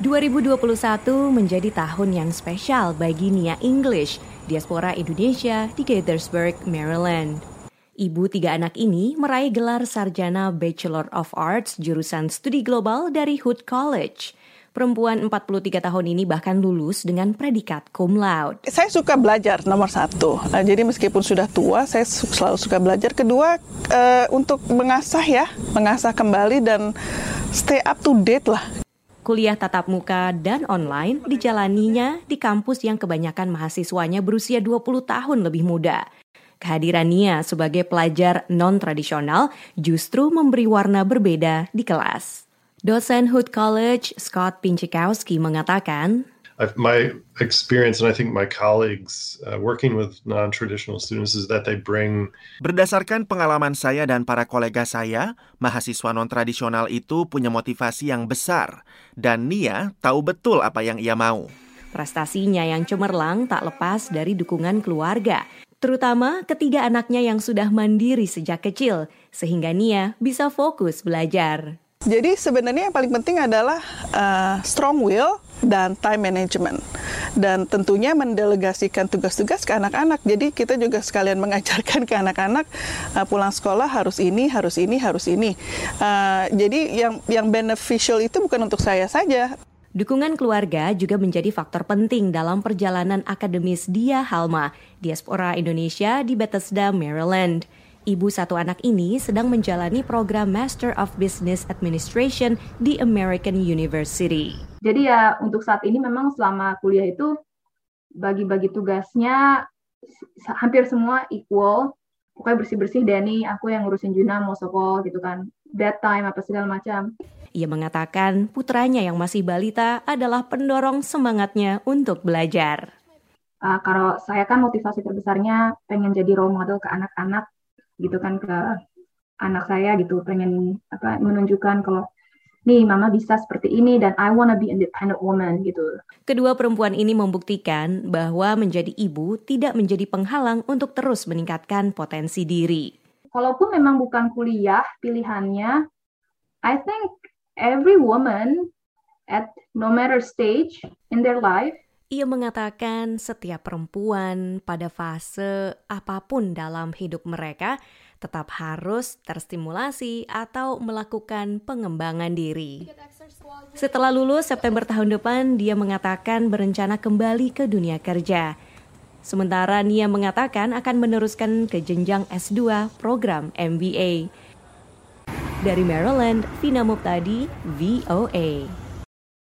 2021 menjadi tahun yang spesial bagi Nia English, diaspora Indonesia di Gaithersburg, Maryland. Ibu tiga anak ini meraih gelar sarjana Bachelor of Arts jurusan studi global dari Hood College. Perempuan 43 tahun ini bahkan lulus dengan predikat cum laude. Saya suka belajar nomor satu. Uh, jadi meskipun sudah tua, saya selalu suka belajar. Kedua, uh, untuk mengasah ya, mengasah kembali dan stay up to date lah. Kuliah tatap muka dan online dijalaninya di kampus yang kebanyakan mahasiswanya berusia 20 tahun lebih muda. Kehadiran Nia sebagai pelajar non-tradisional justru memberi warna berbeda di kelas. Dosen Hood College, Scott Pinchikowski mengatakan, my experience and I think my colleagues uh, working with non-traditional students is that they bring Berdasarkan pengalaman saya dan para kolega saya, mahasiswa non-tradisional itu punya motivasi yang besar dan Nia tahu betul apa yang ia mau. Prestasinya yang cemerlang tak lepas dari dukungan keluarga, terutama ketiga anaknya yang sudah mandiri sejak kecil, sehingga Nia bisa fokus belajar. Jadi sebenarnya yang paling penting adalah uh, strong will dan time management dan tentunya mendelegasikan tugas-tugas ke anak-anak. Jadi kita juga sekalian mengajarkan ke anak-anak uh, pulang sekolah harus ini, harus ini, harus ini. Uh, jadi yang yang beneficial itu bukan untuk saya saja. Dukungan keluarga juga menjadi faktor penting dalam perjalanan akademis Dia Halma, diaspora Indonesia di Bethesda, Maryland. Ibu satu anak ini sedang menjalani program Master of Business Administration di American University. Jadi ya untuk saat ini memang selama kuliah itu bagi-bagi tugasnya hampir semua equal. Pokoknya bersih-bersih Danny, aku yang ngurusin Juna, mau soko gitu kan. Bedtime apa segala macam. Ia mengatakan putranya yang masih balita adalah pendorong semangatnya untuk belajar. Uh, kalau saya kan motivasi terbesarnya pengen jadi role model ke anak-anak gitu kan ke anak saya gitu pengen apa menunjukkan kalau nih mama bisa seperti ini dan I wanna be independent woman gitu. Kedua perempuan ini membuktikan bahwa menjadi ibu tidak menjadi penghalang untuk terus meningkatkan potensi diri. Kalaupun memang bukan kuliah pilihannya, I think every woman at no matter stage in their life ia mengatakan setiap perempuan pada fase apa pun dalam hidup mereka tetap harus terstimulasi atau melakukan pengembangan diri. Setelah lulus September tahun depan, dia mengatakan berencana kembali ke dunia kerja. Sementara Nia mengatakan akan meneruskan ke jenjang S2 program MBA. Dari Maryland, Vina Muptadi, VOA.